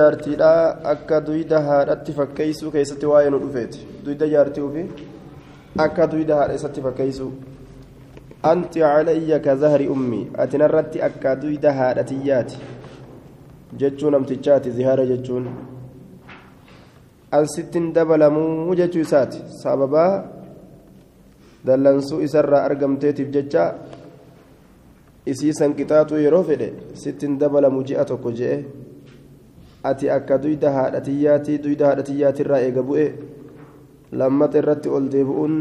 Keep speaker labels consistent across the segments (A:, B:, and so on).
A: jaartiidha akka duyda haadhatti fakkeeysuu keessatti waa'ee nu dhufeeti. Duyda jaartii ufi akka duyda haadha isatti fakkeeysuu anti calayya ka zahri ummi ati akka duyda haadhatiyyaati jechuu namtichaati zihaara jechuun. An dabalamuu jechuu isaati. Sababaa dallansuu isarraa argamteetiif jecha isiisan qixaaxuu yeroo fedhe sittin dabalamu ji'a tokko je'e ati akka duyda haadhatiyyaatii duyda haadhatiyyaatirraa eega bu'e. Lammata irratti ol deebi'uun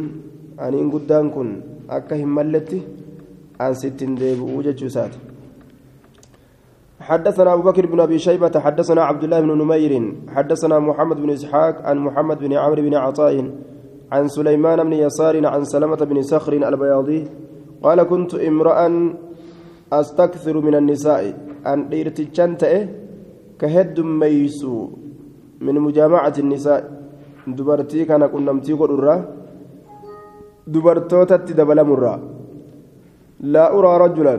A: aniin guddaan kun akka hin malletti an sittin deebi'uu jechuu isaati. حدثنا أبو بكر بن أبي شيبة حدثنا عبد الله بن نمير حدثنا محمد بن إسحاق عن محمد بن عمرو بن عطاء عن سليمان بن يسار عن سلمة بن صخر البياضي قال كنت امرأ أستكثر من النساء. أن إرتجنت كهد ميسو من مجامعة النساء. دبرتي كان قنمتي قرر دبرتوتت دبل مرة. لا أرى رجلا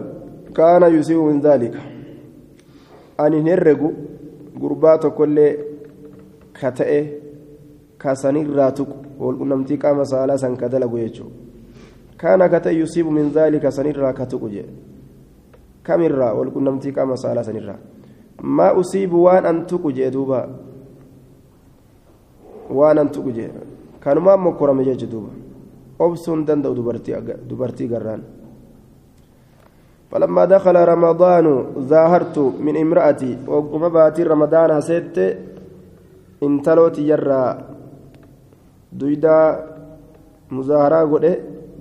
A: كان يسيء من ذلك. أن نرق قربات كل كتئه كاسنير راتك. والقنمتي قام سالا سن كدلق يجو كان كتئ يصيب من ذلك سنير راكتك كم الرا والقنمتي قام سالا سنير ما أصيب وان أن تكجي دوبا. وان أن تكجي كان ما مكرم يجي دوبا. أبسون دندو دبرتي دبرتي قران فلما دخل رمضان ظاهرت من امرأتي وقم باتي رمضان ست انتلوت يرى دويدا مظاهرة قد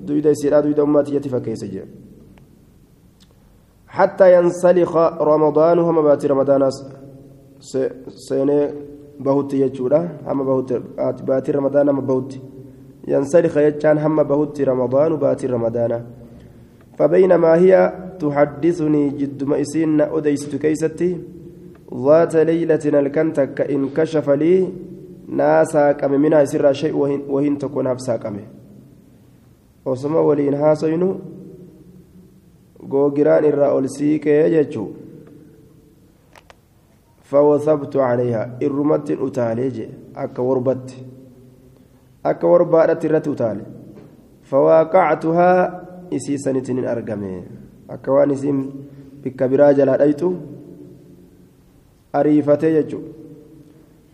A: دويدا سيرا دويدا أماتي يتفكيس حتى ينسلخ رمضان هم باتي رمضان سنة بهوت يجورا هم بهوت باتي رمضان هم بهوت. ينسلخ يجان هم بهوت رمضان باتي رمضان. فبينما هي تحدثني جد مئسين أديست كيستي ذات ليلة الكنتك انكشف لي ناسا كم منها سر شيء وهن, وهن تكون هفسا كم. وسما ولين هاسينو googiraan irraa ol siiqee jechuu utaalee jee akka warbatti akka warbaadhatti irratti utaale fawaaqactuhaa isii sanitin hin argame akka waan isiin bikka biraa jalaa dhayxu ariifatee jechuu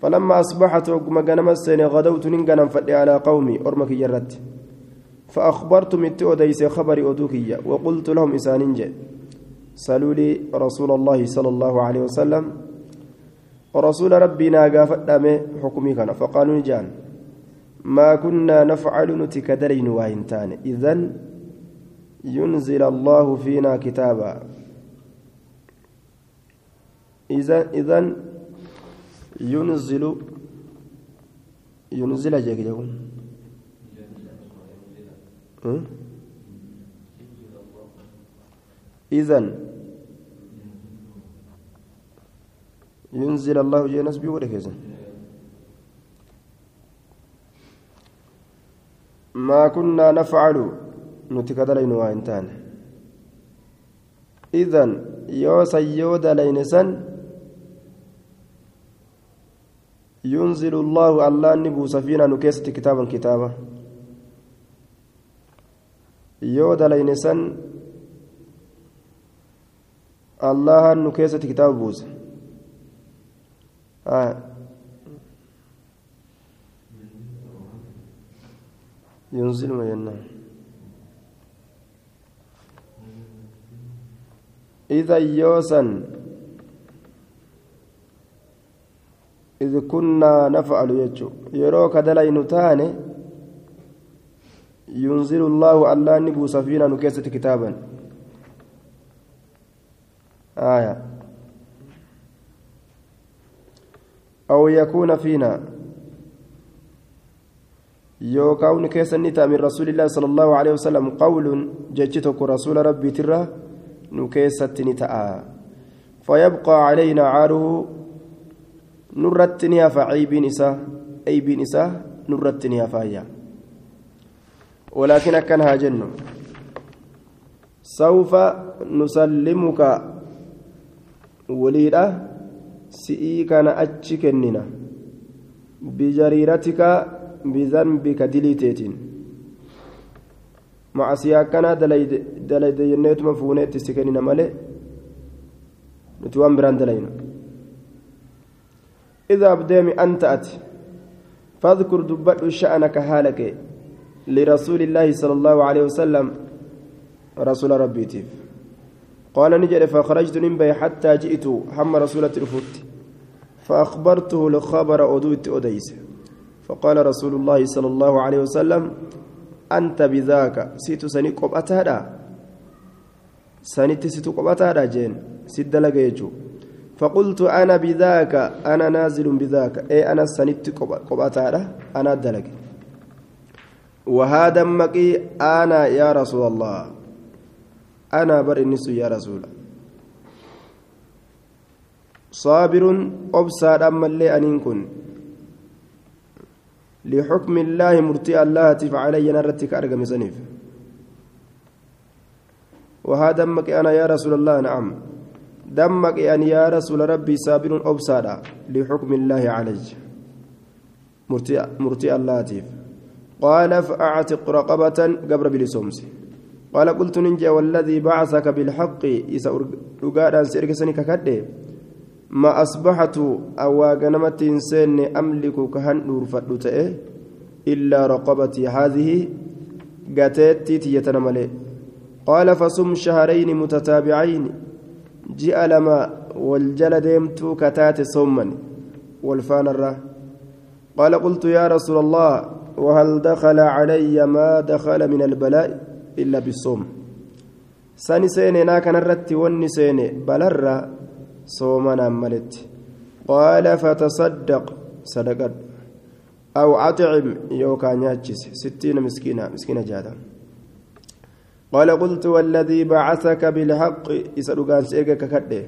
A: فلما أصبحت وقم غنم السنة غدوت ننغنم فدي على قومي أرمك يرت فأخبرت مت أديس خبر أدوكية وقلت لهم إسانين سألوا لي رسول الله صلى الله عليه وسلم ورسول ربنا قافت حكمي كان. فقالوا نجان ما كنا نفعل نتكدرين واهنتان إذن ينزل الله فينا كتابا. إذن إذن ينزل ينزل جاك جاكم. إذن ينزل الله جنس بوركزن ما كنا نفعل نتكدلين وانتان. إذن يوسا يودا لينسن ينزل الله الله نبو سفينة نكيست كتابا كتابا. Yoo dalayne san allahan nu keessatti kitaaba buuse yunziluma jennaan idan yoo san إذ كنا نفعل يجو يروك دلين تاني ينزل الله الله نبو سفينة نكيسة كتابا. آية. أو يكون فينا. يوكاون كيس النتا من رسول الله صلى الله عليه وسلم قول ججتك رسول ربي ترى نكيسة نتا. فيبقى علينا عاره نرتنيا فعيب نساء أي بنساء نرتنيا فايا. ولكن أكنها جنة سوف نسلمك وليدة bijariiratika bizanbika diliiteetiin macasiyaa akkanaa dalayde jenneetuma fuuneetti si kennina malee nuti waan biraan dalayna إذا أبديم أنت أتي فاذكر دبت شأنك هالك لرسول الله صلى الله عليه وسلم رسول ربي تيف. قال نجري فخرجت نبي حتى جئت هم رسولة رفوت فأخبرته الخبر أدوت أديس. فقال رسول الله صلى الله عليه وسلم أنت بذاك سيت سني قبأتها سنت سيت قبأتها جين سد لقيجو فقلت أنا بذاك أنا نازل بذاك. أي أنا سنت قبأتها أنا دلق. وهذا مقي أنا يا رسول الله. أنا بر النس يا رسول. صابر أبصر أما اللي أن كن. لحكم الله مرتي الله فعلي نرتك أرقم سنيف. وهذا دمك أنا يا رسول الله نعم. دمك أن يا رسول ربي صابر أبصر لحكم الله علي. مرتي, مرتي الله تيف قال فأعتق رقبة قبر بلسومسي قال قلت ننجى والذي بعثك بالحق إذا أرقادا سيركسني ككده ما أصبحت أو غنمت إنسان أملك كهن نورفت إلا رقبتي هذه قتت تيتنملي قال فصم شهرين متتابعين. جاء لما والجلدمت كتات صما والفان الره قال قلت يا رسول الله وهل دخل علي ما دخل من البلاء إلا بالصوم. ساني سيني ناكن الرت وني سيني بلر صومنا ملت. قال فتصدق صدقت. أو أطعم يوكا ناتشس ستين مسكينة مسكينة جادا قال قلت والذي بعثك بالحق إسألقان سيقك كده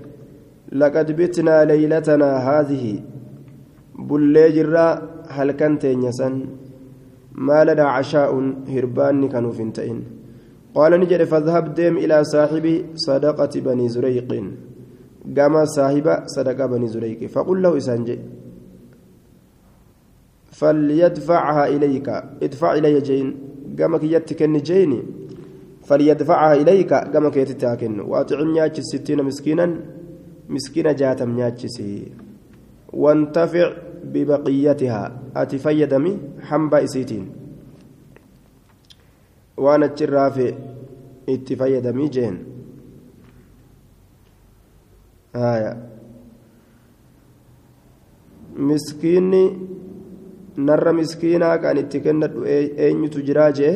A: لقد بتنا ليلتنا هذه. بلجرا هل كنت ينسن؟ ما لنا عشاء هربان كانوا فنتين قال نجد فاذهب ديم إلى صاحب صدقة بني زريق. قام صاحب صدقة بني زريق. فقل له إسانجي فليدفعها إليك. ادفع إلي جين. قام كيتكن جيني فليدفعها إليك. قام كيتتاكن وأطعم نياتش ستين مسكينا. مسكينة جاتم نياتشسي وانتفع ببقيتها أتفيدمي حنبا إسيتين waan achirraa fe itti fayyadamii jeen haya miskiinni narra miskiinaa kan itti kennadhu eenyutu jiraa jee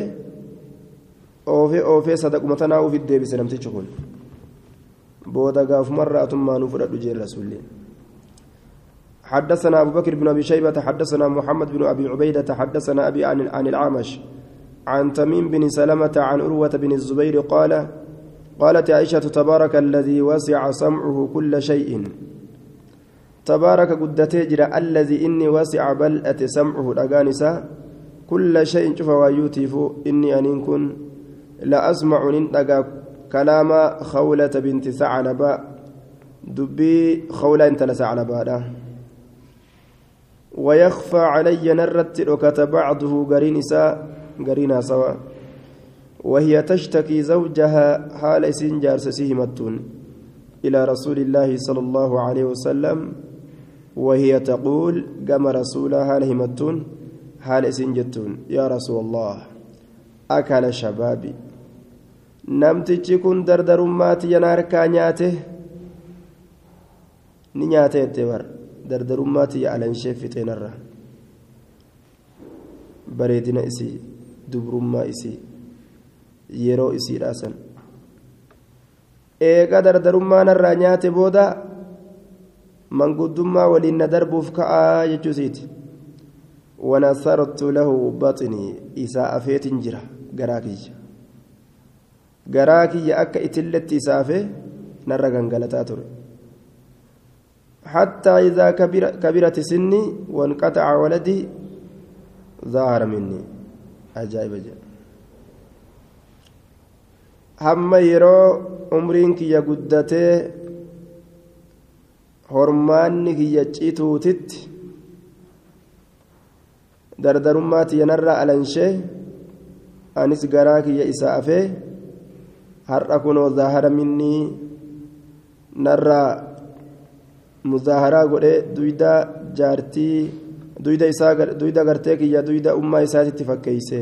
A: oofee oofee sadaquma tanaa ufit deebise namtichi kun booda gaafumarraa atummaanuu fudhadhu jeen rasuulleen حدثنا أبو بكر بن أبي شيبة حدثنا محمد بن أبي عبيدة حدثنا أبي عن, عن العامش عن تميم بن سلمة عن أروة بن الزبير قال قالت عائشة تبارك الذي وسع سمعه كل شيء. تبارك قد تجرى الذي إني وسع بل أتي سمعه الأغانسة كل شيء شوف ويوتيف إني أن كن لا أسمع ننتقى كلام خولة بنت ثعلبة. دبي خولة انت لثعلبة. ويخفى علي نرت ركت بعضه قرينسا قرينا سوا وهي تشتكي زوجها حال سنجار إلى رسول الله صلى الله عليه وسلم وهي تقول قام رسولها لهمتون حال سنجتون يا رسول الله أكل شبابي. Dardarummaatti alanshee fixeenarra bareedina isii dubrummaa isii yeroo isiidha san eega dardarummaan irraa nyaate booda manguddummaa waliin na darbuuf ka'aa jechuu isiiti wanasartu lahu baxinii isaa afeetin jira garaa kiyya. Garaa kiyya akka itilletti isaa afee narra gangalataa ture حتى إذا كبر كبرت سني وانقطع ولدي ظهر مني أجائب جاء hamma yeroo umriin kiyya guddatee hormaanni kiyya cituutitti dardarummaa tiyyanarraa alanshee anis garaa kiyya isaa afee har'a kunoo zaahara minnii narraa muzaaharaa godhee duyda jaartii duyda isaa duyda gartee kiyya duyda ummaa isaatitti fakkeeyse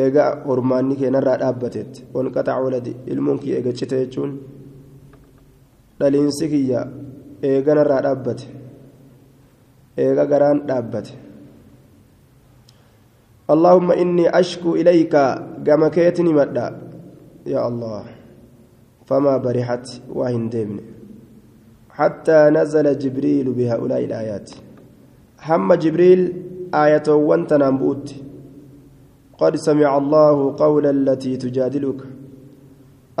A: eega hormaanni keenarraa dhaabbatetti wanqaxac waladi ilmoon kiyya eega cite jechuun dhaliinsi kiyya eeganarraa dhaabbate eega garaan dhaabbate اللهم إني أشكو إليك كما كيتني مدى يا الله فما برحت وهن ديمن حتى نزل جبريل بهؤلاء الآيات. هم جبريل آية وانتنبوت قد سمع الله قول التي تجادلك.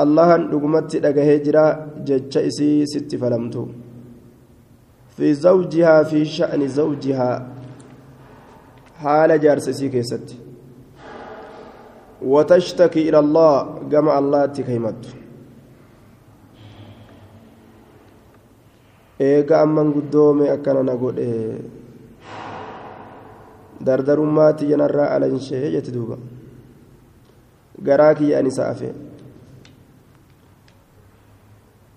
A: الله نقمت هجرة جتشيسي ست فلمتو. في زوجها في شأن زوجها. حال جارسسي كيست. وتشتكي إلى الله كما الله تكيمت. Eega amman guddoome akkana na godhe dardarummaa tiyyanarraa alanshee jette duuba garaa kiyya ani sa'afe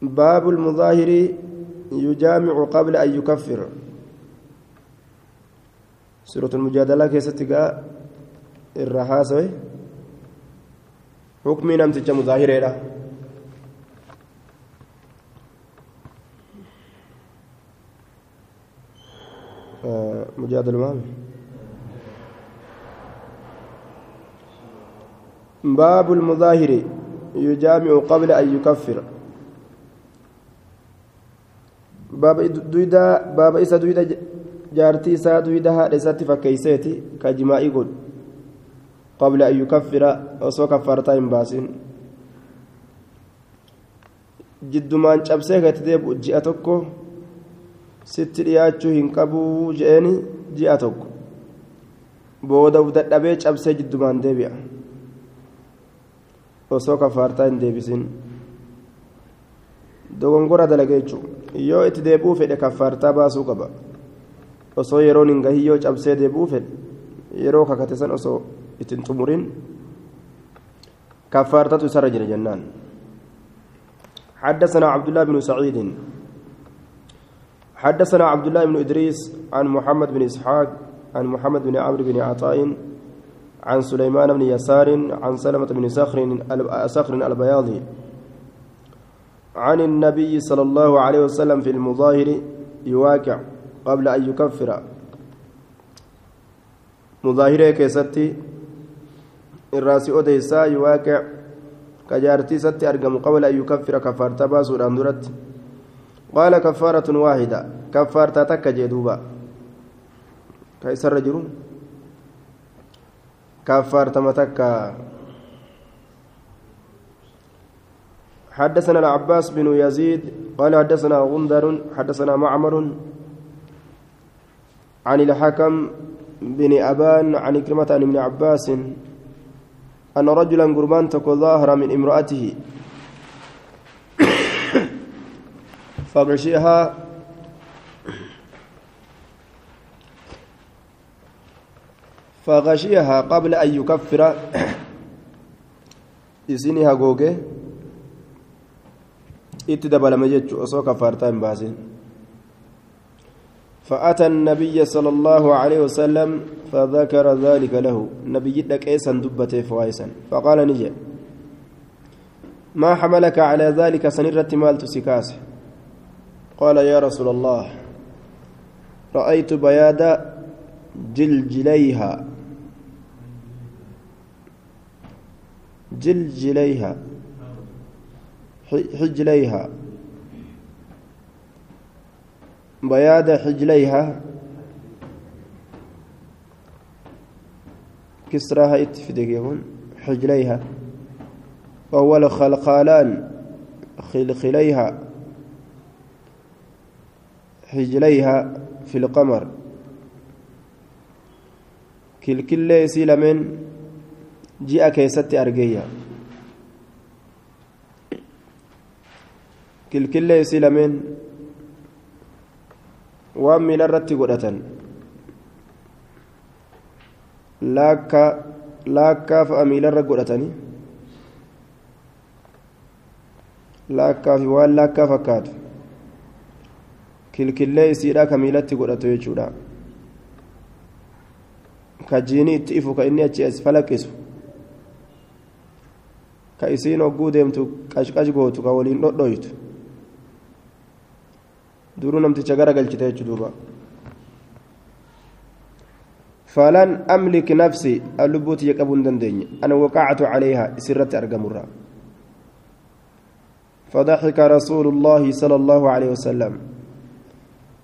A: باب المظاهر يجامع قبل أن يكفر سورة المجادلة كيست الرحاسة حكمي نمتج مظاهرة مجادل مامي باب المظاهر يجامع قبل أن يكفر. باب دويدا باب إسا دويدا جارتي إسا دويدا هذا إساتي فكيسيتي كجماعي قد قبل أن يكفر وسو كفارتين باسين cabsee gati deebi'u ji'a tokko sitti dhiyaachuu hin qabuu je'eeni ji'a tokko booda uf dadhabee cabsee jiddumaan deebi'a osoo kafaartaa hin deebisin dogongora dalagee jechuudha yoo itti deebi'uu fedhe kafaartaa baasuu qaba osoo yeroon hin gahin yoo cabsee deebi'uu fedhe yeroo kakate san osoo ittiin xumurin kafaartatu isarra jira jennaan حدثنا عبد الله بن سعيد حدثنا عبد الله بن إدريس عن محمد بن إسحاق عن محمد بن عمرو بن عطاء عن سليمان بن يسار عن سلمة بن صخر صخر البياضي عن النبي صلى الله عليه وسلم في المظاهر يواقع قبل أن يكفر. مظاهرة كيستي الراسي أديسا يواقع كجارتي ستي أرقم قبل أن يكفر كفارة باسور أندرت قال كفارة واحدة. كفارة تك جدوبا. كيسر رجل كفارة متك حدثنا العباس بن يزيد. قال حدثنا غندر حدثنا معمر. عن الحكم بن أبان عن كلمة عن ابن عباس أن رجلا قربان تكو ظاهر من امرأته. فغشيها فغشيها قبل أن يكفر. إسنها غوغي. اتدبل مجج أصو كفارتين باسين فأتى النبي صلى الله عليه وسلم فذكر ذلك له. نبي لك إيسا دبته فوايسا فقال نجي. ما حملك على ذلك سنرة مال تسكاسه قال يا رسول الله رأيت بياد جلجليها. جلجليها. حجليها. بياد حجليها. كسرها اتفدق يكون حجليها. وهو الخلقالان خلخليها. حجليها في القمر كل سيلمن جاء كيست أرجيا كل waan miila irratti godhatan laakkaa laakkaa fa'a miila irra godhatanii laakkaa fi waan laakkaa fakkaatu kilkillee isiidhaa ka miilatti godhatu jechuudha ka jiinii itti ifu ka inni achi as falaqqisu ka isiin hogguu deemtu qashqash gootu ka waliin dhodhoytu duruu namticha gara galchite jechuu duuba فلن أملك نفسي اللبوت يقبون دندني أنا وقعت عليها سرت أرقمرها فضحك رسول الله صلى الله عليه وسلم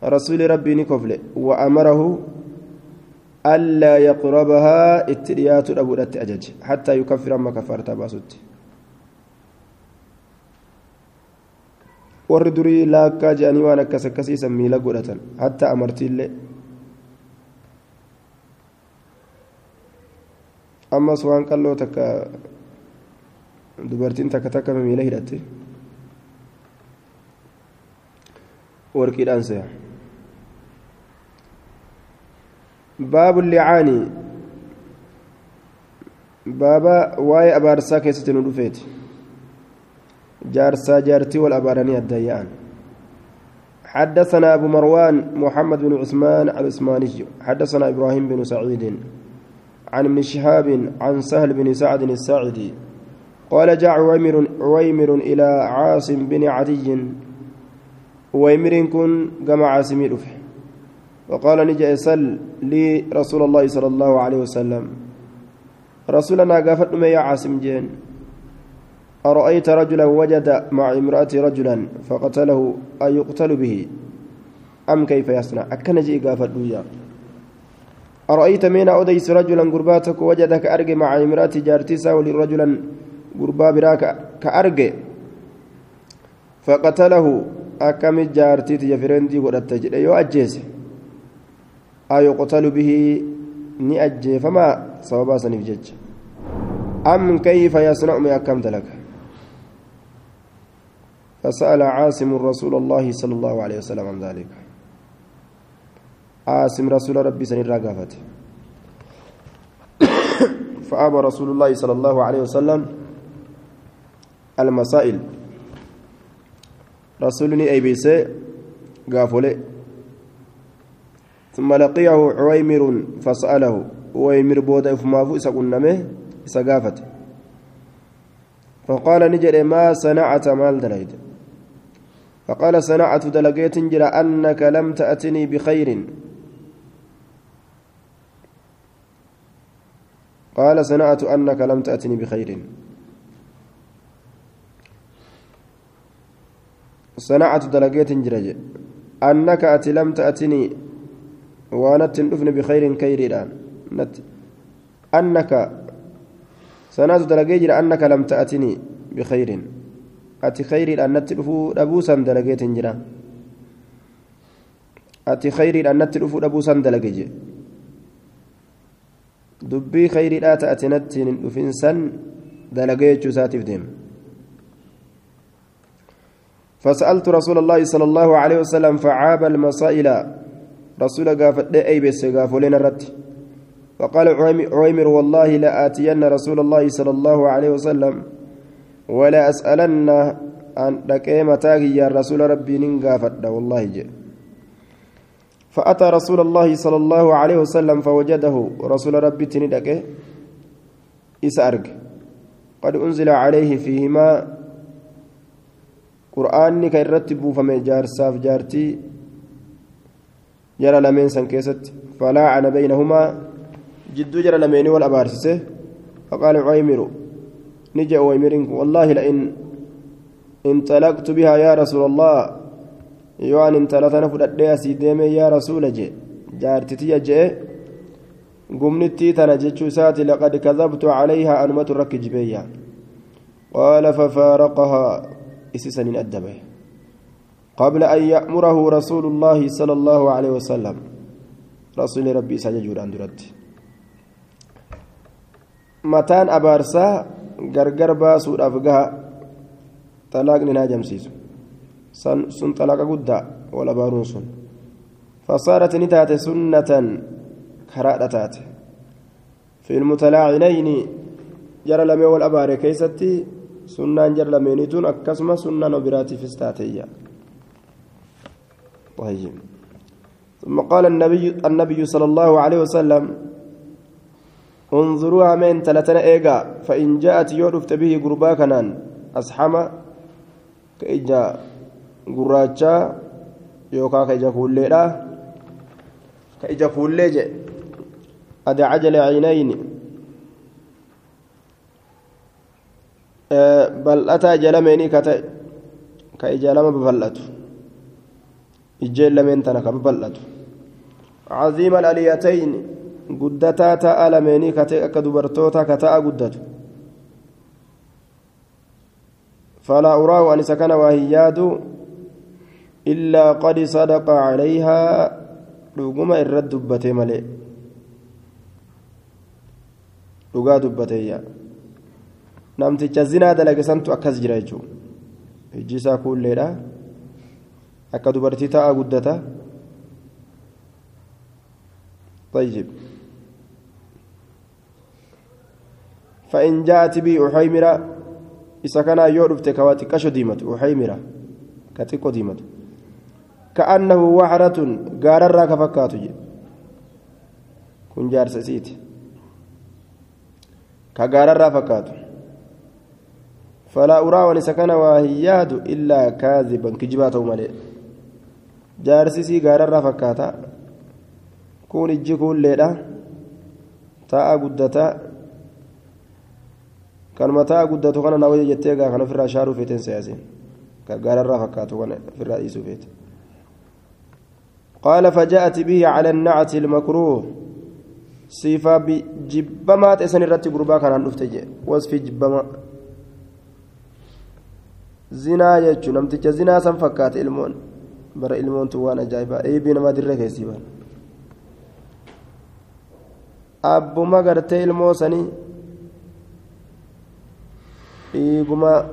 A: رسول ربي نكفل وأمره ألا يقربها اتريات أبو أجج حتى يكفر ما كفرت باسوت warri durii laakkaa jedhanii waan akkas akkasiisan miila godhatan hatta amartiillee ammas waan qalloo takka dubartiin takka takka miila hidhatte warqiidhaan se'a licaanii baaba waa'ee abaarsaa keessatti nu dhufeeti جارسا جارتي والأبارانية الديان. حدثنا أبو مروان محمد بن عثمان العثماني. حدثنا إبراهيم بن سعيد. عن ابن شهاب عن سهل بن سعد الساعدي. قال جاء عويمر عويمر إلى عاصم بن عدي. عويمر كن جمع عاصم رفع. وقال نجا سل لي رسول الله صلى الله عليه وسلم. رسولنا قافت يا عاصم جين. أرأيت رجلا وجد مع امرأة رجلا فقتله أيقتل به؟ أم كيف يصنع؟ أكن جي قافت أرأيت من أوديس رجلا قرباتك وجدك أرجع مع امرأة جارتيسا ولرجلا قربا براك كأرجع فقتله أكم جارتي تجفرندي ودتجد يو أجيس أيقتل به ni ajjeefama sababaa saniif jecha. Am kayfa yasna'u mi akkamta laka فسأل عاصم رسول الله صلى الله عليه وسلم عن ذلك عاصم رسول ربي سن الرقافة فأبى رسول الله صلى الله عليه وسلم المسائل رسولني أي بيسي قافله ثم لقيه عويمر فسأله عويمر بودا فما فوس قلنمه سقافت فقال نجري ما صنعت مال دليد فقال صنعت دلقيت جرى أنك لم تأتني بخير. قال صنعت أنك لم تأتني بخير. صنعت دلقيت جرى أنك أتي لم تأتني وانت ندفن بخير كير الآن نت أنك صنعت دلقيت جرى أنك لم تأتني بخير natti dhufuu dhabuusan dalageetin jira ati khayriidhaan natti dhufuu dhabuusan dalage je dubbii khayriidhaa ta'ati natti hin dhufinsan dalage jechuu isaatiif deema فسألت رسول الله صلى الله عليه وسلم فعاب المسائل رسول قافت أي بس قافلين الرد. فقال عويمر والله لآتين رسول الله صلى الله عليه وسلم ولا أسألن أن دكي متاكي يا رسول ربي ننقافد والله جي فأتى رسول الله صلى الله عليه وسلم فوجده رسول ربي تندك إسأرق قد أنزل عليه فيهما قرآن كيرتب فمن جار ساف جارتي جرى لمن سنكيست فلاعن بينهما جد جرى لمن والأبارسسه فقال عيمر نجا ويمرنك والله لئن انطلقت بها يا رسول الله يوان انطلقنا فددي سيديمي يا رسول جي جارتتي جي قمنتي تنجتشو ساتي لقد كذبت عليها أنمة الرك جبيا قال ففارقها إسسا أدبه قبل أن يأمره رسول الله صلى الله عليه وسلم. رسول ربي سجد عن درد. متان أبارسا gargar baasuudhaaf gaha talaaqni naa jamsiisu sun xalaqa guddaa wal abaaruun sun فصارت نتات سنة كرادتات في المتلاعنين جرى لمي والأبار كيستي سنة جرى لمينيتون أكسما نبراتي في استاتية طيب. ثم قال النبي النبي صلى الله عليه وسلم انظروها من تلتنا إيجا فإن جاءت يعرفت به قربا كنان أصحما كإجا قراجا يوكا كإجا كوليرا كإجا كوليجي أدى عجل عينين. بل أتى جلميني كتا كإجا لما ببلته إجيل لمن تنك ببلته عظيم الأليتين ta'a guddatu falaa uraahu an isa kana waa hin yaadu illaa qad sadaqa calayhaa dhuguma irrat dubbatee malee dhugaa dubbateeyya namticha zinaa dalage santu akkas jira jechuun ijji isaa kuulleedha akka dubartii ta'a guddata? طيب. فإن جاءت بي أحيمرة إذا كان يعرفت كواتكش ديمة أحيمرة. كتكو ديمة كأنه وحرة قارر كفكات كن جارس سيت كقارر فكات فلا أرى ونسكن وهياد إلا كاذبا. كجباته ملئ jaarsisii gaararraa fakkaata kun ijji kuulleedha ta'a guddataa kanuma ta'a guddatu kana na wayya jettee gaa kan ofirraa shaaruu feeteen siyaaseen gaararraa fakkaatu kana ofirraa dhiisuu feete قال فجاءت به على النعت المكروه صفة بجبما تسن الرتي غربا كان نفتج وصف جبما زنا يجو نمتج زنا سن فكات المون بر المون توان اجايبا اي بينما درك يسيبا ابو ما غرتي المو سني dhiiguma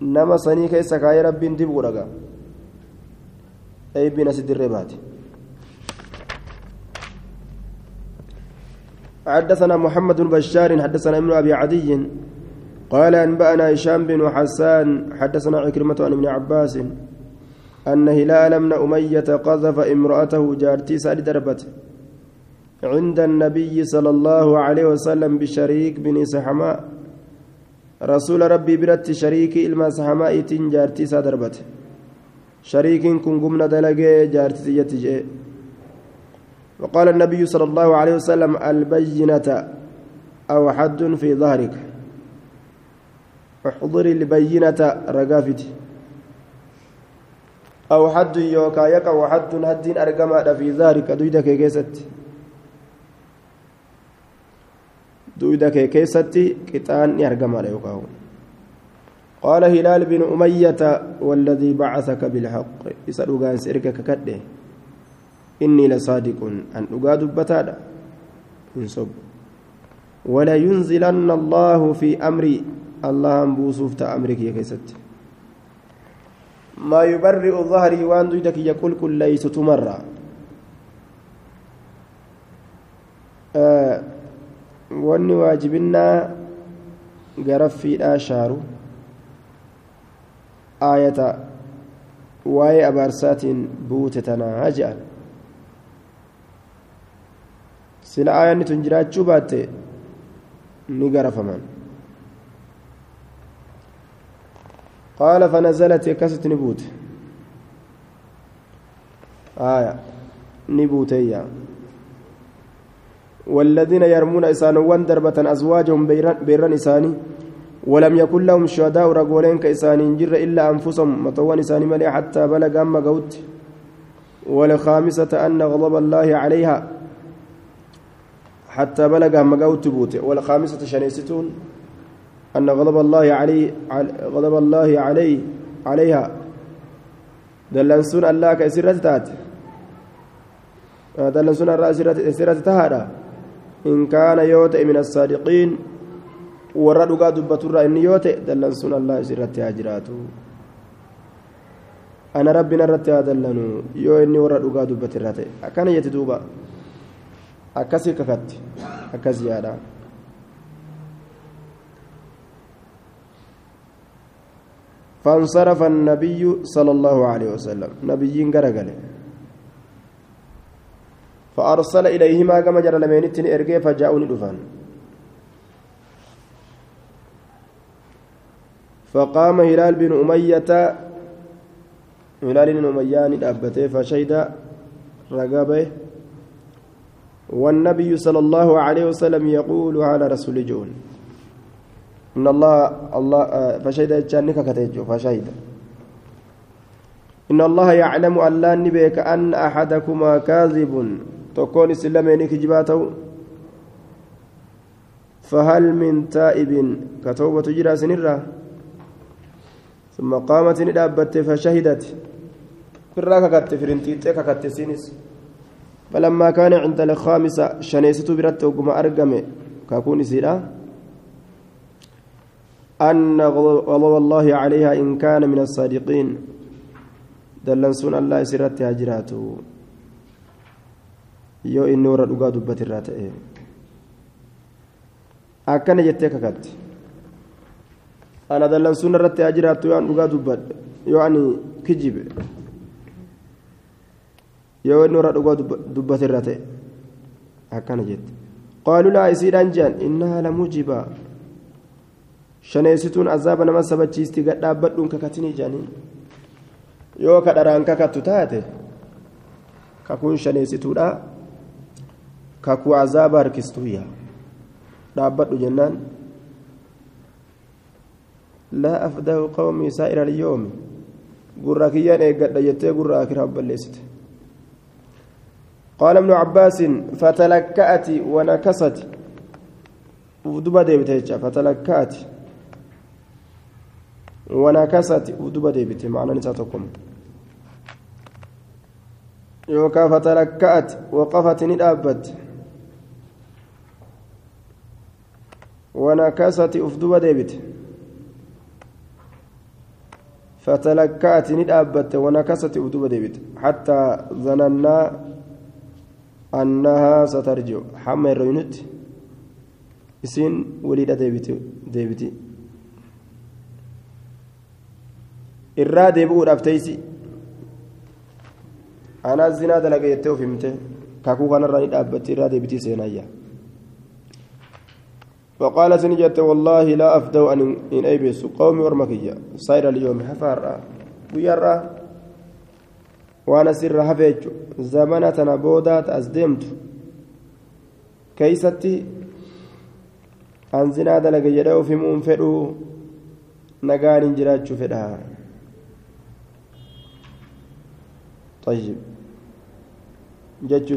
A: nama sanii keessa kaayee rabbiin dibuu dhagaa. Eebbiin asi dirree baate. حدثنا محمد بن بشار حدثنا ابن أبي عدي قال أنبأنا هشام بن حسان حدثنا عكرمة عن ابن عباس أن هلال بن أمية قذف امرأته جارتي سال دربت عند النبي صلى الله عليه وسلم بشريك بن سحماء. رسول ربي برت شريك إلما سحمائت جارتي سادربت شريك كن قمنا دلقي جارتي يتجي وقال النبي صلى الله عليه وسلم البينة أو حد في ظهرك. احضر البينة رقافت أو حد يوكا يكا وحد هد أرقما في ظهرك دويدك كيست. دويدا كي كيستي قطان يرقم على يوكاو قال هلال بن أمية والذي بعثك بالحق. إسألوغان سيرك ككده. إني لصادق أن أقاد بتادا انصب ولا ينزلن الله في أمري. الله أنبوسوف أمرك يا كيست. ما يبرئ ظهري وان دويدك يقول كل ليس تمرة آه wanni waajibinnaa garaffiidhaa shaaru aayata waa'ee abaarsaatiin buute tanaa je'an sila aayanni tun jiraachuu akkasit ni buute aaya ni buuteeyyaa والذين يرمون إسانوان دربة أزواجهم بيران إساني ولم يكن لهم شهداء رجولين كإساني جر إلا أنفسهم. مطوان إساني ملي حتى بلغ أما قوت. والخامسة أن غضب الله عليها حتى بلغ أما قوت بوت والخامسة شنيستون أن غضب الله عليه غضب الله عليه عليها دلنسون الله كأسرة تات دلنسون الرأس سرة تهادا إن كان يوت من الصادقين dhugaa dubbaturraa inni yoo ta'e dallansuun allah isirratti haa jiraatu ana rabbina irratti haa dallanu yoo inni warra dhugaa dubbate irraa ta'e akkana jetti duuba akkasii kakatti akkas yaadha فانصرف النبي صلى الله عليه وسلم. نبي غرغل فأرسل إليهما كما جرى لمينتين إرقي فجاءوني دفان فقام هلال بن أمية هلال بن أمية أبته فشهد رقبه. والنبي صلى الله عليه وسلم يقول على رسول جون. إن الله الله فشهد جانك كتيجو فشهد. إن الله يعلم أن لا نبيك أن أحدكما كاذب. تكون سلمين كجباته فهل من تائب؟ كتوبة جرى سنرة ثم قامت ندابت فشهدت. في الراكة فرنتيت ككت سينس فلما كان عند الخامسة شنيست برت وقم أرقم كاكون سيرا. أن غضب الله عليها إن كان من الصادقين دلنسون الله سرت هجراته yoo inni warra dhugaa dubbate irraa ta'e akkana jettee kakatti ana dallansuun irratti haa jiraattu yoo an dhugaa dubbadhe yoo ani kijibe yoo inni warra dhugaa dubbate irraa ta'e akkana jette qaaluu shaneessituun azaaba nama sabachiisti gad dhaabbadhuun kakatinii jedhanii yoo kadharaan kakattu taate kakuun shaneessituudha kakuu azaaba harkistuyya dhaabbadhu jennaan laa afdahu qawmii saa'ira alyoomi gurra kiyyaan eeggadha jettee gurra akiraa balleessite قال ابن عباس فتلكأت ونكست ودبا ديبت فتلكأت ونكست ودبا ديبت معنى نساتكم يوكا فتلكأت وقفت ندابت. ونكست أفدوبا ديبت فتلكأت ندابت ونكست أفدوبا ديبت حتى ظننا أنها سترجع. حمى الرينت إسين وليدة ديبت ديبتي. Irraa deebi'uudhaaf teeysi anaa zinaa dalaga jettee of himte. Kakuu kanarraa ni dhaabbatti irraa deebitii seenayya فقالت نجت والله لا أفدو أن إن أيبس قومي ورمكية صير اليوم حفار ويرى وأنا سر حفيج زمنة نبودات أزدمت كيستي أنزنا دلق يدو في منفرو نقال جراج فدها طيب جتشو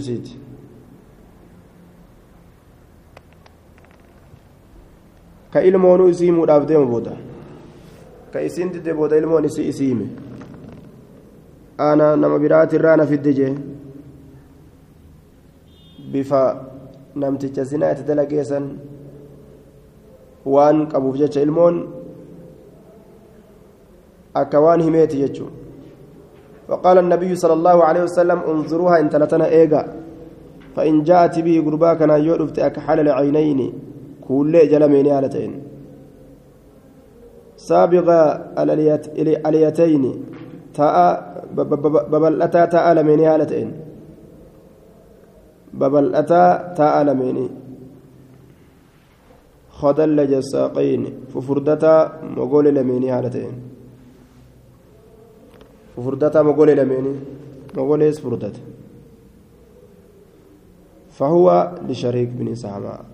A: booda ka isiin didde booda ilmoon isii isii hime ana nama biraatirraa na fidde jee bifa namticha sinaa itti dalageessan waan qabuuf jecha ilmoon akka waan himeeti jechuun فقال النبي صلى الله عليه وسلم انظروها إن تلتنا ايغا فإن جاءت به غربا كان يودفت اكحل العينين كل جلمين هالتين سابغ اليتين تاء ببلتا تاء لمين هالتين ببلتا تاء لمين. خدلج الساقين ففردتا مقول لمين هالتين ففردتا مقول لمين مقول فردت فهو لشريك بن سعماء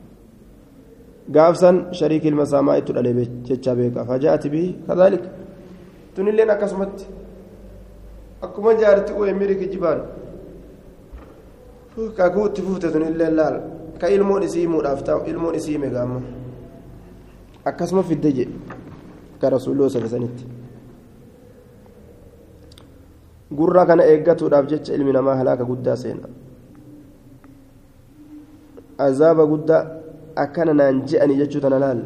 A: gaafsan shariik ilma saamaa itti dhalee jecha beeka fajaati bihi kadhalik tunilleen akkasumatti akkuma jaarti uwe miri kijibaan kakuu itti fufte tunilleen laal ka ilmoon isii himuudhaaf ta'u ilmoon isii hime gaamma akkasuma fidde gurra kana eeggatuudhaaf jecha ilmi namaa halaaka guddaa seena azaaba guddaa akkana naan je'anii jechuu tana laal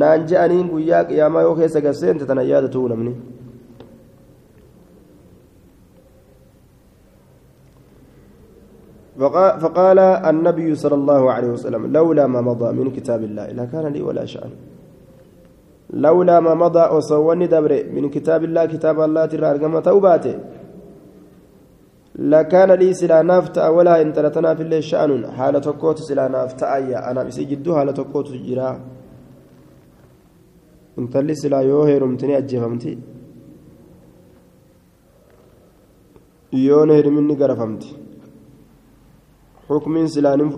A: naan je'aniin guyyaa qiyaamaa yoo keessa garseente tana yaada tu'u namni فقال النبي صلى الله عليه وسلم لولا ما مضى من كتاب الله لكان لي ولا شأن لولا ما مضى وصوني دبر من كتاب الله كتاب الله ترى أرقم توباته. لكان لي سلا نافت ولا إن تلتنا في الليل شأن. حالة كوت سلا نافت أيا. أنا بس جدو حالة كوت جرا. إن تلي سلا يوهي رمتني أجفمتي يون هرمني غرفمتي حكم سلانم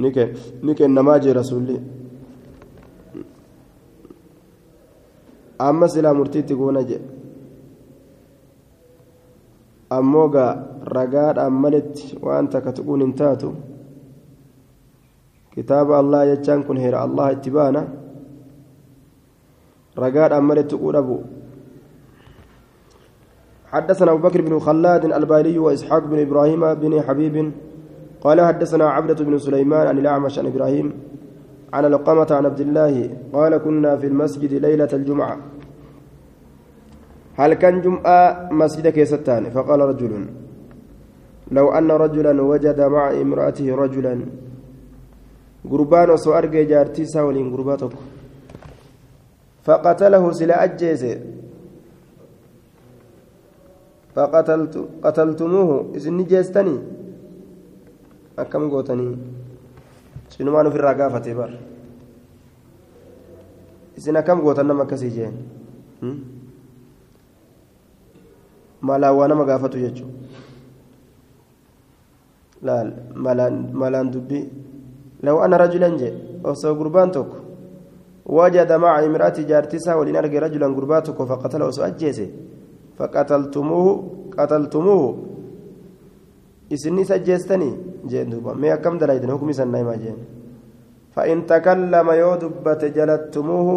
A: نكن نكن نماجي رسولي. Amma silaa murtiitti goona jedhe ammoo gaa ragaadhaan maletti waan takka tuquun hin taatu kitaaba allah jechaan kun heera allah itti baana ragaadhaan maletti tuquu dhabu حدثنا أبو بكر بن خلاد البالي وإسحاق بن إبراهيم بن حبيب قال حدثنا عبدة بن سليمان عن الأعمش عن إبراهيم عن القمة عن عبد الله قال كنا في المسجد ليلة الجمعة. هل كان جمعة مسجد كيستان؟ فقال رجل لو أن رجلا وجد مع امرأته رجلا. قربان وسو أرجى جارتي ساولين قرباتك فقتله سلا أجيزة. فقتلت قتلتموه. إذن جيستني أكم قوتني؟ Sinumaan ofirraa gaafate bar isin akkam gootan nama akkasii jeen malaan waa nama gaafatu jechuun laal malaan dubbii law ana rajulan je osoo gurbaan tokko wajada maca imra'ati jaartisaa waliin arge rajulan gurbaa tokko faqatala osoo ajjeese faqataltumuuhu qataltumuuhu isinis ajjeestanii jeen duuba. Mee akkam dalaytan hukmi san naimaa jeen. فإن تكلم يودبت جلدتموه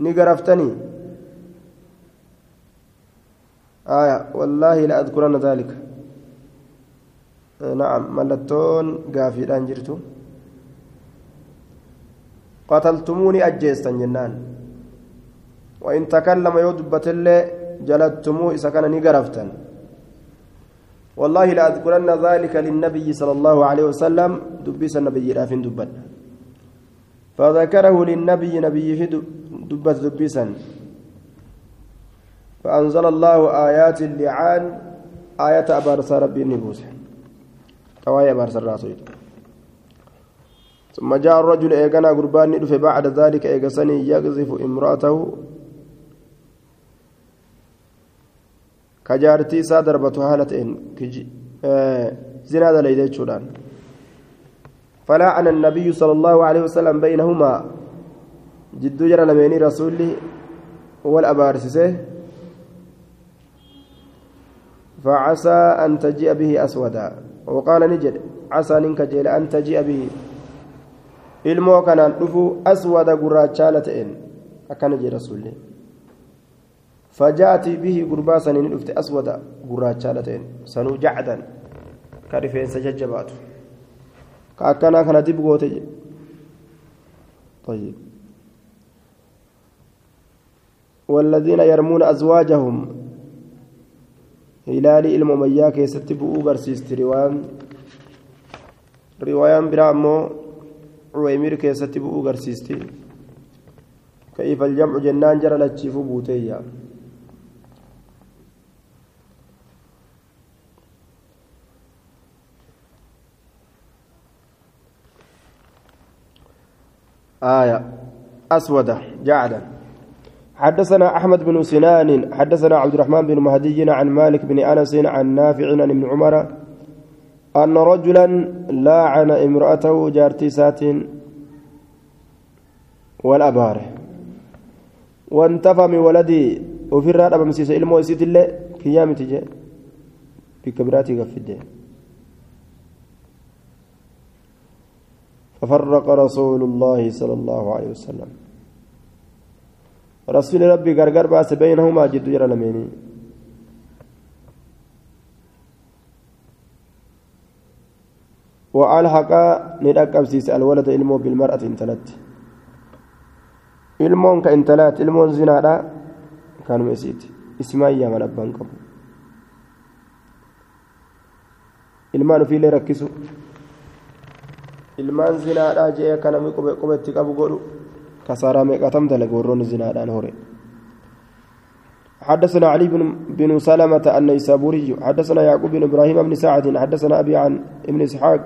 A: نقرفتني آية والله لا أذكرن ذلك نعم ملتون قافي جرتو قتلتموني أجيستا جنان وإن تكلم يودبت اللي جلدتموه إذا كان نقرفتن والله لا أذكرن ذلك للنبي صلى الله عليه وسلم. دبس النبي رافين دبن فذكره للنبي نبي في دبت دبسا فأنزل الله آيات اللعان. آية أبارس ربي النبوس توايا أبارس الراسول ثم جاء الرجل إيقنا قربان بعد ذلك إيقسني يقذف امرأته. Kajaartii isaa darbatu haala ta'een zinaa dalayde jechuudhaan فلعن النبي صلى الله عليه وسلم بينهما جد جرى لميني رسولي والأبارسسه فعسى أن تجيء به أسودا وقال نجد عسى جيل أن تجيء به ilmoo kanaan dhufu aswada gurraachaa ta'een akkana jee rasuulli فجاءت به قربا سنين دفت أسود قراچالتين سنو جعدا. كرفين سججبات. كأكنا كان دب طيب. والذين يرمون أزواجهم. هلالي المميا كيست بؤو برسيست روايان روايان برامو. عويمير كيست بؤو برسيست كيف الجمع جنان جرى لتشيف بوتيا. آية أسودة جعدا. حدثنا أحمد بن سنان حدثنا عبد الرحمن بن مهدي عن مالك بن أنس عن نافع عن ابن عمر أن رجلا لاعن امرأته جارتسات والأبار وانتفى من ولدي وفي الرادة بمسيس إلمو يسيت الله كيامي تجي بكبراتي قفده ففرق رسول الله صلى الله عليه وسلم. رسول ربي غرغر باس بينهما جد جرى لميني. وألحق ندقب سيس الولد علمه بالمرأة انتلت. علمون كانتلات علمون زنا كانوا مسيت ismaan yaaman abbaan qabu ilmaan ofiillee rakkisu ilmaan zinaadhaa jee akka namni qubetti qabu godhu kasaaraa meeqatam dalaga warroonni zinaadhaan hore. حدثنا علي بن بن سلمة النيسابوري حدثنا يعقوب بن إبراهيم بن سعد حدثنا ابي عن ابن اسحاق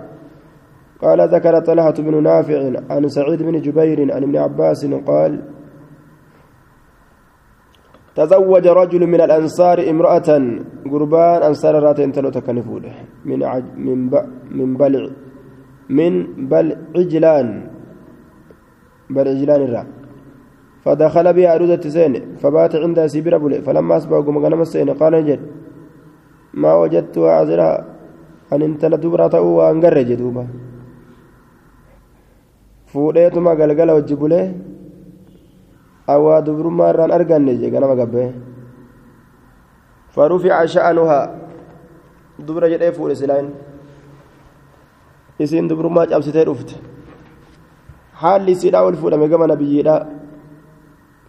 A: قال ذكر طلحة بن نافع عن سعيد بن جبير عن ابن عباس قال تزوج رجل من الأنصار امرأة قربان أنصار راتين تلو تكنفود من من من بلع من بل عجلان بل عجلان الرا. فدخل بها أرودة سين فبات عندها سبير بولي فلما أصبح قم غنم السين قال نجد ما وجدتها عذرها أن انت لدبرة وأنقر دوبا فوديتما قلقل وجبوليه awaa dubrummaa irraan arganne jee ganama gabbee farufica sha'anuhaa dubra jedhee fuudhe silaan isiin dubrummaa cabsitee dhufte haalli isiidhaa ol fuudhame gama nabiyyiidha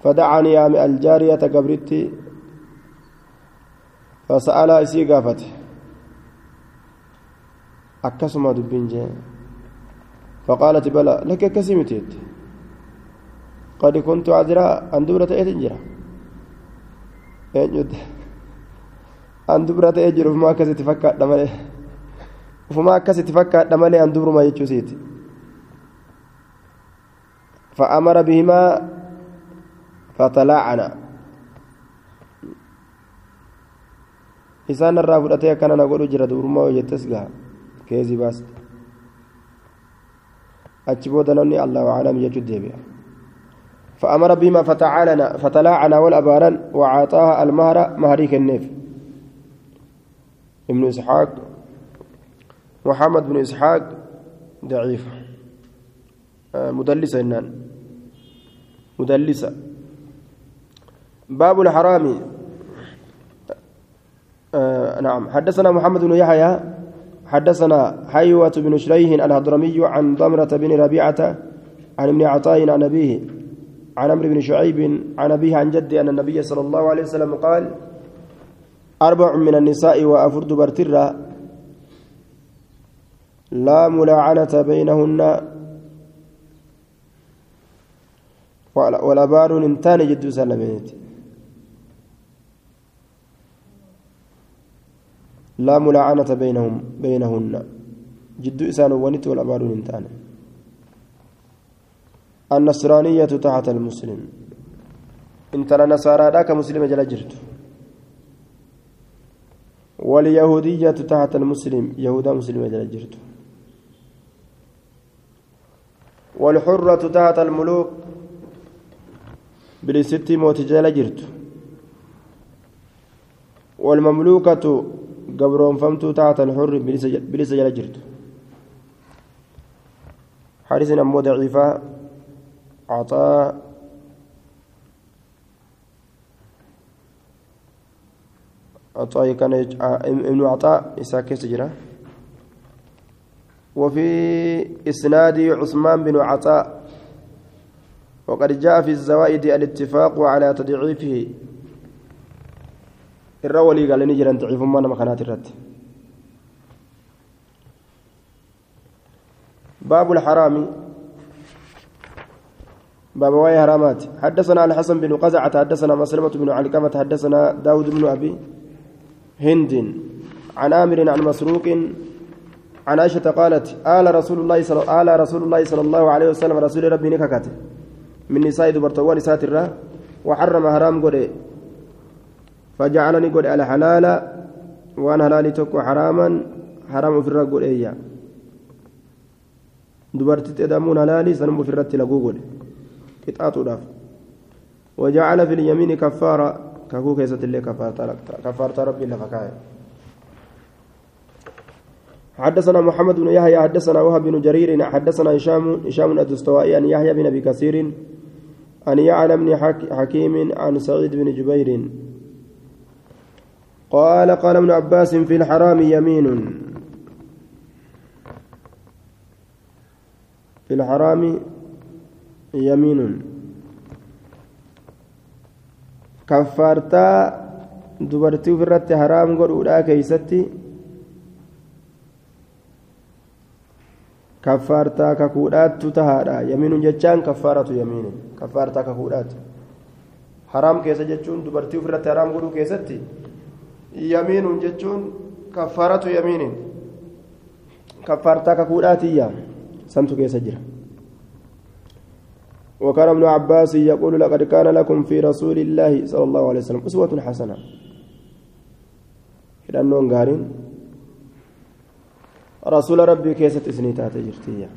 A: fadacanii yaame aljaariyata gabritti fasa'alaa isii gaafate akkasuma dubbiin jee فقالت بلى لك كسمتيت قد كنت عذراء أن دبرة إتجرا eenyutti an dubra ta'ee jiru ufuma akkasitti fakkaadha malee ufuma akkasitti fakkaadha malee an dubruma jechuu siiti فأمر بهما فتلاعنا isaan irraa fudhatee akkana na godhu jira dubrummaa hojjettes gaha keezii baaste achi booda namni allahu aclam jechuu deebi'a فأمر بما فتعالنا فتلاعنا والأباران وعطاها المهر مهريك النيف ابن إسحاق محمد بن إسحاق ضعيف. مدلسة إنان. مدلسة باب الحرام. آه نعم. حدثنا محمد بن يحيى حدثنا حيوة بن شريح الهضرمي عن ضمرة بن ربيعة عن ابن عطاء عن أبيه عن عمرو بن شعيب عن أبيه عن جده أن النبي صلى الله عليه وسلم قال أربع من النساء وأفرد برترة لا ملاعنة بينهن. والأبار انتان جد سلميت لا ملاعنة بينهم بينهن. جد إسان ونت والأبار انتان. النصرانية تحت المسلم. إن ترى نصارى ذاك مسلم جل جرت. واليهودية تحت المسلم. يهودا مسلم جل جرت. والحرة تحت الملوك. بالست موت جل جرت. والمملوكة قبرهم فمت تحت الحر بلس جل جرت. حارسنا مو ضعيفة. عطاء. عطاء كان ابن عطاء إساك سجرة وفي إسناد عثمان بن عطاء وقد جاء في الزوائد الاتفاق على تضعيفه. الرولي قال نجرا ضعيف ما مكانات الرد باب الحرام. باب واي هرامات حدثنا الحسن بن قزعة حدثنا مسلمة بن علقمة حدثنا داود بن أبي هند عن آمر عن مسروق عن عائشة قالت آل رسول الله صلى آل رسول الله صلى الله عليه وسلم رسول ربي نككت. من نساء دبرتوان الرا وحرم حرام قد. فجعلني قد على حلال. وأنا حلالي تكو حراما. حرام في الرقل إياه. دبرت تدامون حلالي سنم في الرت لقوقل قطعتودhaaf وجعل في اليمين كفارة. كاكو كيست اللي كفارة ربي لفكاية. حدثنا محمد بن يحيى حدثنا وهب بن جرير حدثنا هشام هشام الدستوائي عن يحيى بن أبي كثير عن يعلى بن حكيم عن سعيد بن جبير. قال قال ابن عباس في الحرام يمين. في الحرام يمين. كفارتا dubartii ofirratti haraam godhuudhaa keeysatti kaffaartaa kakuudhaattu tahaadha yamiinun jechaan kaffaaratu yamiini kaffaartaa kakuudhaatu haraam keessa jechuun dubartii ofirratti haraam godhuu keessatti yamiinun jechuun kaffaaratu yamiinin kaffaartaa kakuudhaatiyya santu keessa jira وكان ابن عباس يقول لقد كان لكم في رسول الله صلى الله عليه وسلم أسوة حسنة hidhannoon gaariin rasuula rabbii keessatti isinii taate jirtiyya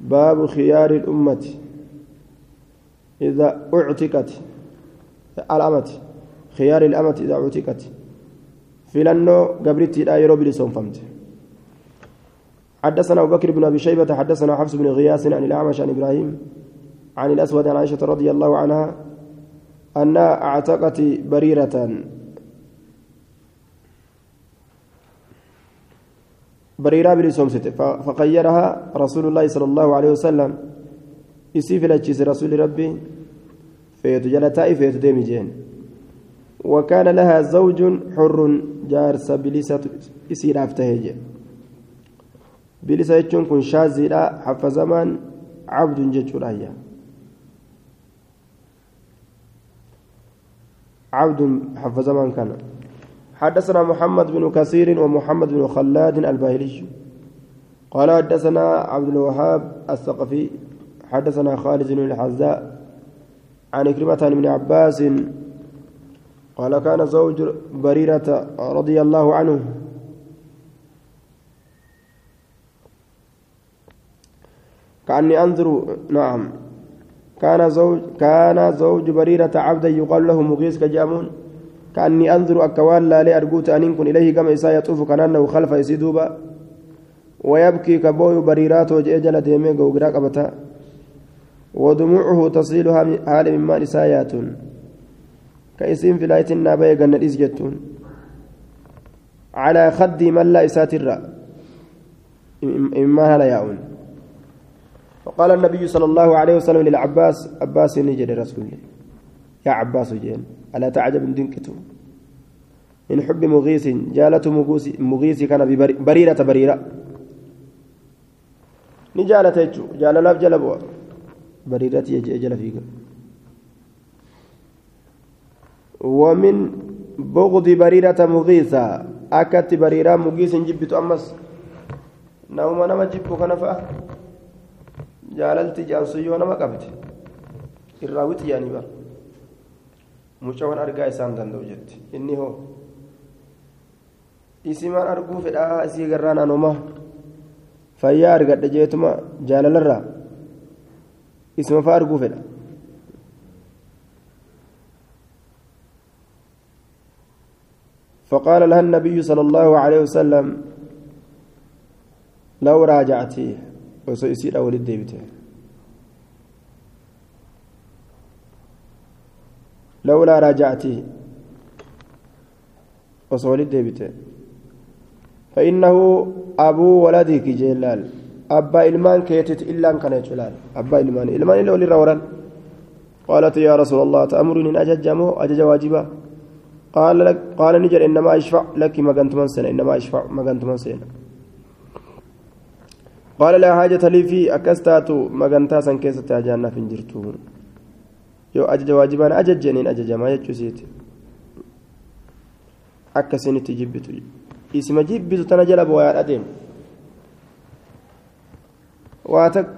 A: باب خيار الأمة إذا أعتقت. الأمة خيار الأمة إذا أعتقت. في لأنه قبرتي لا يروي لسون فهمت. حدثنا أبو بكر بن أبي شيبة حدثنا حفص بن غياس عن الأعمش عن إبراهيم عن الأسود عن عائشة رضي الله عنها أنها أعتقت بريرة بريرة بلسومست فخيرها رسول الله صلى الله عليه وسلم. يسيف لتشيس رسول ربي. فيت جلتاي فيت ديمي جين. وكان لها زوج حر جارس بلسة يسير أفتهج بلسة يكون كن شازلا حف زمان عبد جتشور عبد حف زمان كان. حدثنا محمد بن كثير ومحمد بن خلاد الباهلي. قال حدثنا عبد الوهاب الثقفي حدثنا خالد بن الحذاء عن كلمة عن عباس قال كان زوج بريرة رضي الله عنه. كأني أنظر نعم. كان زوج كان زوج بريرة عبدا يقال له مغيث كجامون. كأني أنظر أكوان لا لي أرجوت أن يكون إليه كما إساء يطوف كأنه خلف يسيدوبا ويبكي كبوي بريرات وجأجل ديمي قوقراك أبتا. ودموعه تصيل حال مما نسايات كإسين في لايت النابي قلنا جتون. على خد من لا إساتر إما هلا ياون. فقال النبي صلى الله عليه وسلم للعباس عباس نجد رسول الله. يا عباس جين ألا تعجب دنكتو من حب مغيث جالة مغيث كان بريرة بريرة. نجالة يجو جال لاف جلبوا بريرة يجي أجل فيك. ومن بغض بريرة مغيثة أكت بريرة مغيث جبت أمس. نوم نما جبت jaalalti jaansuyyoo nama qabdi irraa wixi yaanii bara mucawwan argaa isaan danda'u jetti inni hoo isimaan arguu fedhaa isii garraan anuma fayyaa argadhe jeetuma jaalalarraa isuma faa arguu fedha فقال لها النبي صلى الله عليه وسلم لو راجعتيه osoo isiidha walit raajactii osoo walit deebite فإنه أبو ولدك جلال. أبا إلمان كيتت إلا كان يجلال. أبا إلمان. إلمان إلا ولي روران. قالت يا رسول الله تأمرني أن أجج مو أجج واجبا. قال لك قال نجر إنما أشفع لك ما كنت من سنة إنما أشفع ما كنت من سنة. قال لا حاجة لي في أكستاتو مغنتا سن كيسة أجانا في جرتو يو أجج واجبان أجج جنين أجج ما يجوسيت أكسين تجبتو اسم جبتو تنجل بويا أديم واتك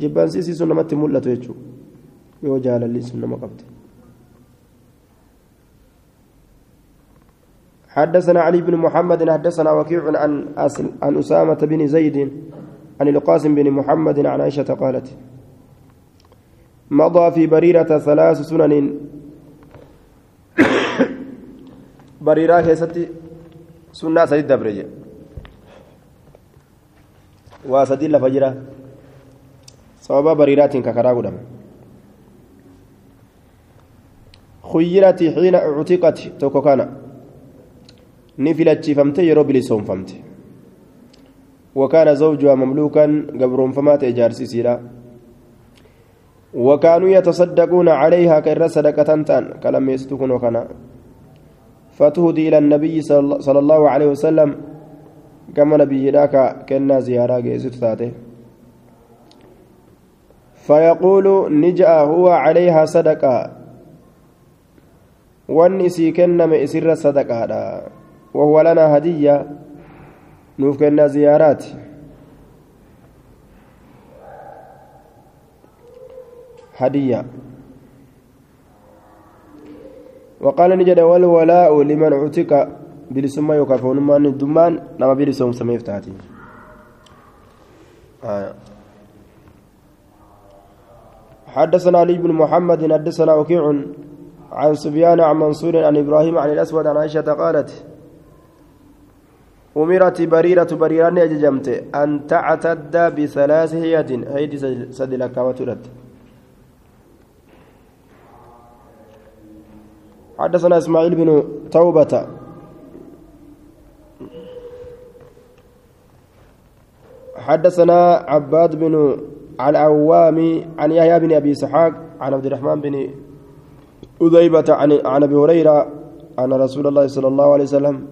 A: جبان سيسي سنمت ملتو يجو يو جال اللي سنما قبت حدثنا علي بن محمد حدثنا وكيع عن عن أسامة بن زيد عن القاسم بن محمد عن عائشة قالت مضى في بريرة ثلاث سنن. بريرة كيستي سنة سيد دبرجة واسدي لفجرة. صواب بريرات ككرا قدام خيرت حين اعتقت توكوكانا. نفلت فمت يروب لسون فمت. وكان زوجها مملوكا قبر فمات إجارسي سيرا. وكانوا يتصدقون عليها كإر صدقة تان. كلام يستكون وكنا فتهدي إلى النبي صلى الله عليه وسلم. كما نبي ذاك كنا زيارة جيزت فيقول نجأ هو عليها صدقة. إسي كنما إسر صدقة. وهو لنا هدية. نوف كنا زيارات. هدية. وقال نجد والولاء لمن اعتق بلسما يكافون من الدمان نما بلسهم سميف تاتي. آه. حدثنا علي بن محمد حدثنا وكيع عن سفيان عن منصور عن إبراهيم عن الأسود عن عائشة قالت أمرت بريرة بريران أججمت أن تعتد بثلاث هيد هيدي سدلك وترد. حدثنا إسماعيل بن توبة. حدثنا عباد بن العوام عن يحيى بن أبي إسحاق عن عبد الرحمن بن أذيبة عن عن أبي هريرة أن رسول الله صلى الله عليه وسلم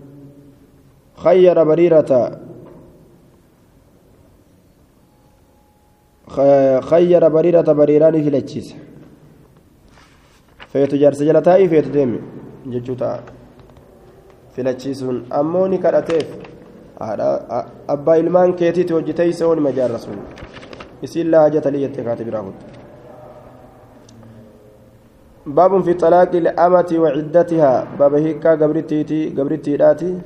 A: خير بريرة. خير بريرة بريران في الأجيس feetu jaarsa jala taa'ii feetu deemi jechuu ta'a filachiisuun ammoo ni kadhateef abbaa ilmaan keetiiti hojjetee isa oolima jaarrasuun isiin laa hajata liyyatti kaate biraa kuttu باب في طلاق الأمة وعدتها باب هيكا قبرتيتي قبرتيداتي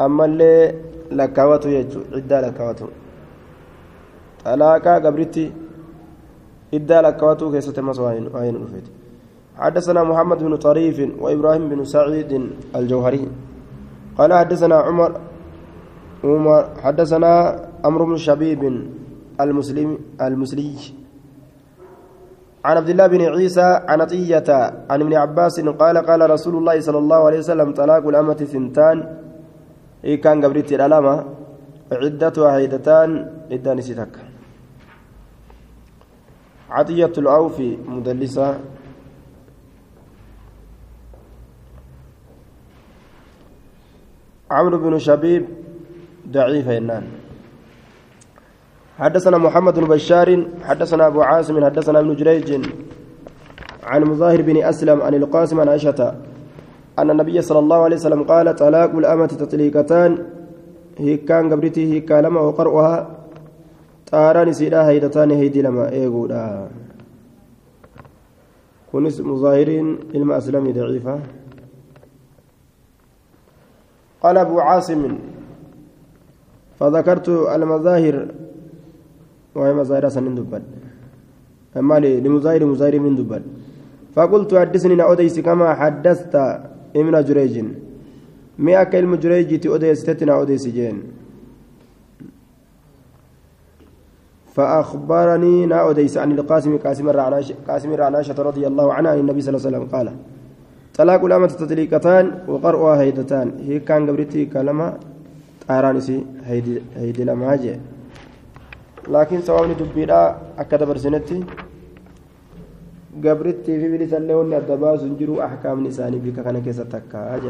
A: أما اللي لكاوتو يجو عدة لكاوتو طلاقا قبرتي إدى لكواتو كيسة مصواين وين رفيت حدثنا محمد بن طريف وإبراهيم بن سعيد الجوهري. قال حدثنا عمر عمر حدثنا أمر بن شبيب المسلم المسلي. عن عبد الله بن عيسى عن عطية عن ابن عباس قال قال رسول الله صلى الله عليه وسلم طلاق الأمة ثنتان. إيه كان قبرت الألامة عدتها عيدتان. إداني ستك عطية الأوفي مدلسة. عمرو بن شبيب ضعيف إنان حدثنا محمد بن بشار حدثنا أبو عاصم حدثنا ابن جريج عن مظاهر بن أسلم عن القاسم عن عائشة أن النبي صلى الله عليه وسلم قال طلاق الأمة تطليقتان هي كان قبرتي هي كلمة وقرؤها xaaraan isiidha haydataan heydii lama eeguudha. Kunis muzaahiriin ilma aslamii daciifa. قال أبو عاصم فذكرت المظاهر وهي مظاهر سنين دبل أما لمظاهر مظاهر من دبل فقلت حدثني أوديس كما حدثت ابن جريج مئة كلمة جريج أوديس تتنا أوديس جين فأخبرني نا أديس عن القاسم قاسم الرعناش قاسم الرعناشة رضي الله عنه عن النبي صلى الله عليه وسلم قال طلاق الأمة تطليقتان وقرؤها هيدتان. هي كان قبرتي كلمة طارانسي هيدي هيدي لما هاجي لكن سواء دبيرا أكد برسنتي. قبرتي في بلسان لون الدباس جرو أحكام نساني بك كان كيسة تكا.